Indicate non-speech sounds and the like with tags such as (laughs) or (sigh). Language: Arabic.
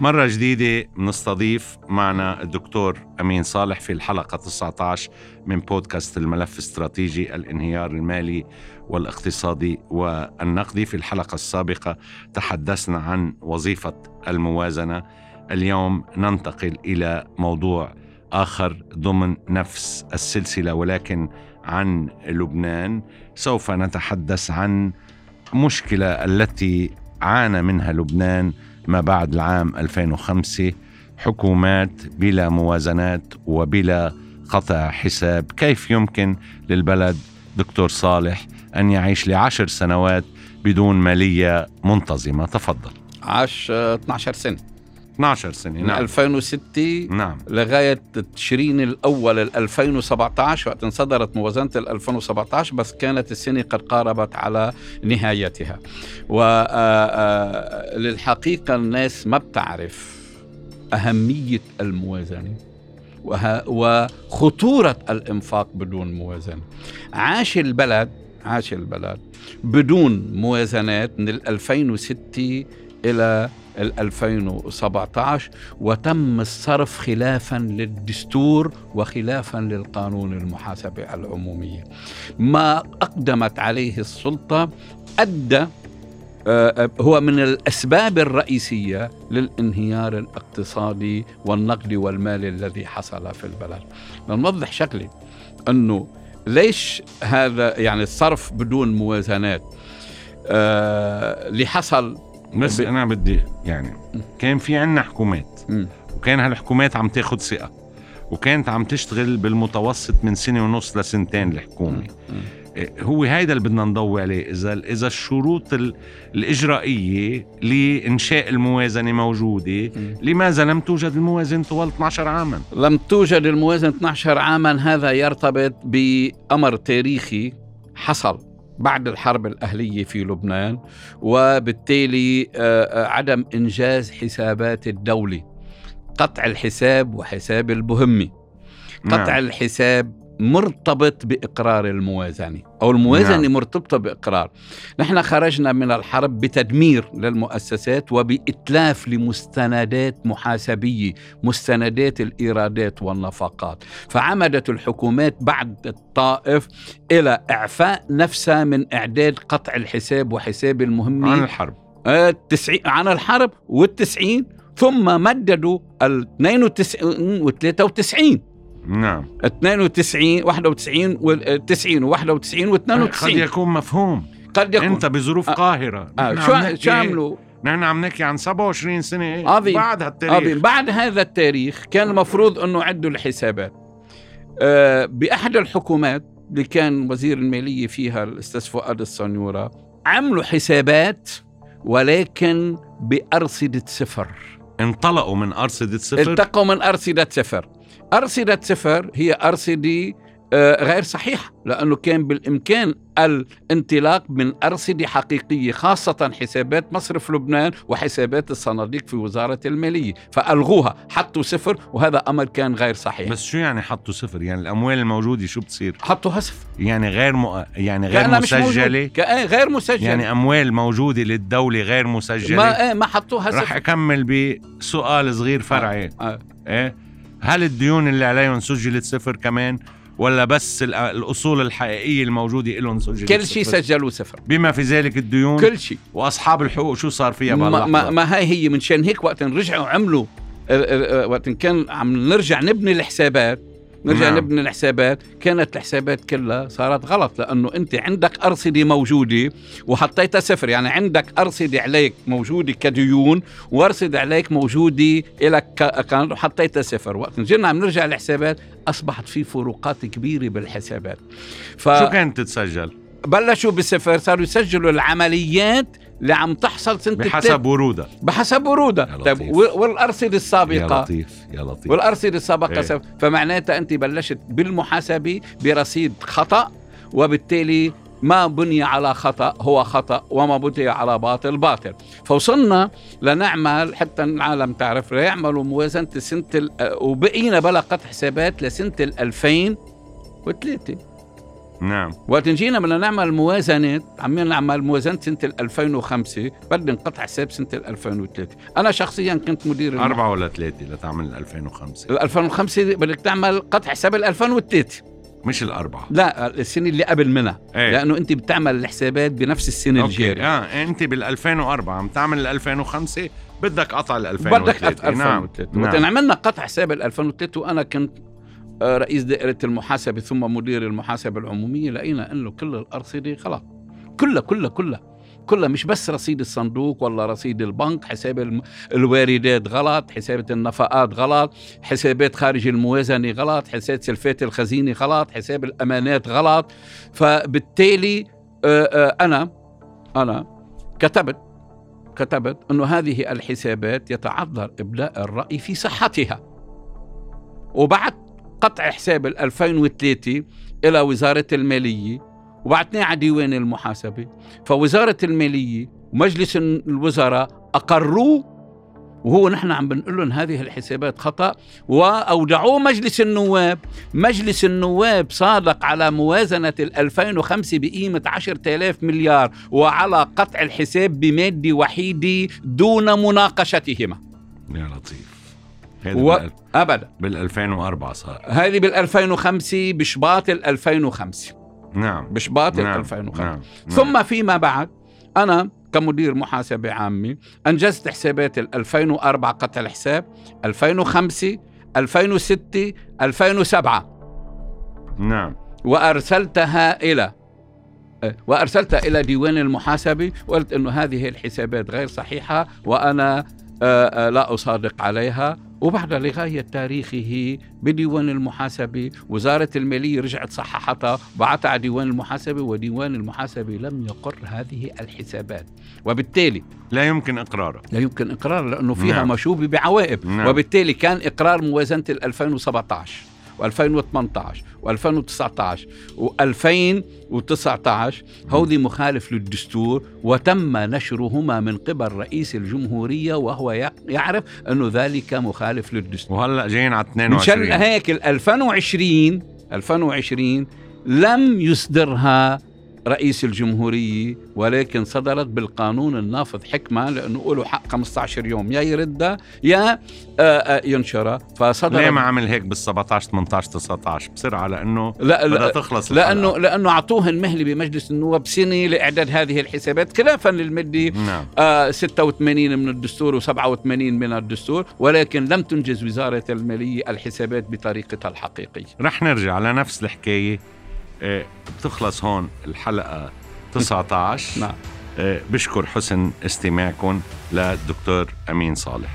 مرة جديدة بنستضيف معنا الدكتور أمين صالح في الحلقة 19 من بودكاست الملف الاستراتيجي الانهيار المالي والاقتصادي والنقدي. في الحلقة السابقة تحدثنا عن وظيفة الموازنة. اليوم ننتقل إلى موضوع آخر ضمن نفس السلسلة ولكن عن لبنان. سوف نتحدث عن مشكلة التي عانى منها لبنان ما بعد العام 2005 حكومات بلا موازنات وبلا قطع حساب. كيف يمكن للبلد دكتور صالح أن يعيش لعشر سنوات بدون مالية منتظمة؟ تفضل. عاش 12 سنة. 12 سنة من نعم. 2006 نعم. لغاية تشرين الأول ال 2017 وقت انصدرت موازنة ال 2017 بس كانت السنة قد قاربت على نهايتها. وللحقيقة الناس ما بتعرف أهمية الموازنة وخطورة الإنفاق بدون موازنة. عاش البلد عاش البلد بدون موازنات من ال 2006 إلى 2017 وتم الصرف خلافا للدستور وخلافا للقانون المحاسبة العمومية. ما أقدمت عليه السلطة أدى آه، هو من الأسباب الرئيسية للانهيار الاقتصادي والنقدي والمالي الذي حصل في البلد. لنوضح شكلي أنه ليش هذا يعني الصرف بدون موازنات؟ آه اللي حصل بس أنا بدي يعني كان في عنا حكومات. وكان هالحكومات عم تاخد ثقة. وكانت عم تشتغل بالمتوسط من سنة ونص لسنتين الحكومة. مم. إيه، هو هيدا اللي بدنا نضوي عليه. إذا إذا الشروط ال- الإجرائية لإنشاء الموازنة موجودة. لماذا لم توجد الموازنة طوال 12 عاما؟ لم توجد الموازنة 12 عاما. هذا يرتبط بأمر تاريخي حصل. بعد الحرب الأهلية في لبنان وبالتالي آه، آه، عدم إنجاز حسابات الدولة قطع الحساب وحساب البهمة قطع نعم. نعم. الحساب مرتبط بإقرار الموازنة أو الموازنة نعم. مرتبطة بإقرار. نحن خرجنا من الحرب بتدمير للمؤسسات وبإتلاف لمستندات محاسبية مستندات الإيرادات والنفقات فعمدت الحكومات بعد الطائف إلى إعفاء نفسها من إعداد قطع الحساب وحساب المهمة عن الحرب. آه، التسعين عن الحرب والتسعين ثم مددوا ال 92 و 93 نعم. 92 91 وال 90 و 91 و قد 92 يكون مفهوم. قد يكون. أنت بظروف آه. قاهرة. آه شو شو عملوا؟ نحن عم نحكي عن 27 سنة. عظيم. بعد هالتاريخ. عظيم. بعد هذا التاريخ كان المفروض إنه عدوا الحسابات. آه بأحد الحكومات اللي كان وزير المالية فيها الأستاذ فؤاد الصنيورة عملوا حسابات ولكن بأرصدة صفر. انطلقوا من أرصدة صفر. التقوا من أرصدة صفر. أرصدة صفر هي أرصدة آه، غير صحيحة لأنه كان بالإمكان الانطلاق من أرصدة حقيقية خاصة حسابات مصرف لبنان وحسابات الصناديق في وزارة المالية فألغوها حطوا صفر وهذا أمر كان غير صحيح. بس شو يعني حطوا صفر؟ يعني الأموال الموجودة شو بتصير؟ حطوها صفر. يعني غير م... يعني غير كأنها مش موجودة. كأ- غير مسجلة. يعني أموال موجودة للدولة غير مسجلة؟ ما, آه، ما حطوها رح صفر أكمل بسؤال صغير فرعي. آه. إيه؟ هل الديون اللي عليهم سجلت صفر كمان؟ ولا بس ال- الأصول الحقيقية الموجودة لهم سجلت كل شيء صفر؟ سجلوا صفر. بما في ذلك الديون كل شيء. وأصحاب الحقوق شو صار فيها ما, ما, ما هاي هي من شان هيك وقت رجعوا عملوا آه، آه، آه، وقت كان عم نرجع نبني الحسابات نرجع نعم. نبني الحسابات. كانت الحسابات كلها صارت غلط لأنه أنت عندك أرصدة موجودة وحطيتها صفر. يعني عندك أرصدة عليك موجودة كديون وأرصدة عليك موجودة لك كان وحطيتها صفر. وقت جينا عم نرجع الحسابات أصبحت في فروقات كبيرة بالحسابات. ف... شو كانت تتسجل؟ بلشوا بصفر صاروا يسجلوا العمليات اللي عم تحصل سنة بحسب ورودها بحسب ورودها يا طيب والأرصدة يا السابقه لطيف يا لطيف. والأرصدة السابقة. سب... فمعناتها أنت بلشت بالمحاسبة برصيد خطأ وبالتالي ما بني على خطأ هو خطأ وما بني على باطل باطل. فوصلنا لنعمل حتى العالم تعرف ليعملوا موازنة سنة ال... وبقينا بلا قطع حسابات لسنة ال 2003 نعم. وقت جينا بدنا نعمل موازنة عم نعمل موازنة سنة 2005 بدنا نقطع حساب سنة 2003 أنا شخصيا كنت مدير أربعة ولا ثلاثة لتعمل 2005 ال 2005 بدك تعمل قطع حساب ال 2003 مش الأربعة لا السنة اللي قبل منها. إيه. لأنه أنت بتعمل الحسابات بنفس السنة أوكي. الجارية. آه أنت بال 2004 عم تعمل ال 2005 بدك قطع ال 2003 بدك أت- 2003 نعم. وقت عملنا قطع حساب ال 2003 وأنا كنت آه، رئيس دائرة المحاسبة ثم مدير المحاسبة العمومية لقينا إنه كل الأرصدة غلط كلها كلها كلها كلها مش بس رصيد الصندوق ولا رصيد البنك حساب الواردات غلط حسابات النفقات غلط حسابات خارج الموازنة غلط حساب سلفات الخزينة غلط حساب الأمانات غلط. فبالتالي آه، آه، أنا أنا كتبت كتبت أنه هذه الحسابات يتعذر إبداء الرأي في صحتها. وبعد قطع حساب ال 2003 إلى وزارة المالية وبعتناه على ديوان المحاسبة. فوزارة المالية ومجلس الوزراء أقروه وهو نحن عم بنقول لهم هذه الحسابات خطأ وأودعوه مجلس النواب. مجلس النواب صادق على موازنة ال 2005 بقيمة 10000 مليار وعلى قطع الحساب بمادة وحيدة دون مناقشتهما. يا لطيف. و... أبدا. بال 2004 صار. هذه بال 2005 بشباط ال 2005 نعم. بشباط ال نعم 2005 نعم. ثم فيما بعد أنا كمدير محاسبة عامة أنجزت حسابات ال 2004 قطع الحساب 2005 2006 2007 نعم. وأرسلتها إلى وأرسلتها إلى ديوان المحاسبة وقلت أنه هذه الحسابات غير صحيحة وأنا آه، آه، لا أصادق عليها. وبعد لغاية تاريخه بديوان المحاسبة وزارة المالية رجعت صححتها بعتها على ديوان المحاسبة وديوان المحاسبة لم يقر هذه الحسابات. وبالتالي لا يمكن إقراره. لا يمكن إقرار لأنه فيها نعم. مشوبة بعوائب. نعم. وبالتالي كان إقرار موازنة ال 2017 و2018 و2019 و2019 هودي مخالف للدستور وتم نشرهما من قبل رئيس الجمهورية وهو يع- يعرف أنه ذلك مخالف للدستور. وهلأ جايين على مشان 22 هيك ال 2020 2020 لم يصدرها رئيس الجمهورية ولكن صدرت بالقانون النافذ حكمة لأنه له حق 15 يوم يا يردها يا آه، آه، ينشرها فصدر ليه ما عمل هيك بال 17 18 19 بسرعة لأنه لا بدها تخلص لأنه الحلقة. لأنه اعطوهن مهله بمجلس النواب سنة لإعداد هذه الحسابات خلافا للمده نعم. آه 86 من الدستور و87 من الدستور ولكن لم تنجز وزارة المالية الحسابات بطريقتها الحقيقية. رح نرجع لنفس الحكاية. آه، بتخلص هون الحلقة 19 (laughs) نعم. آه، بشكر حسن استماعكم للدكتور أمين صالح.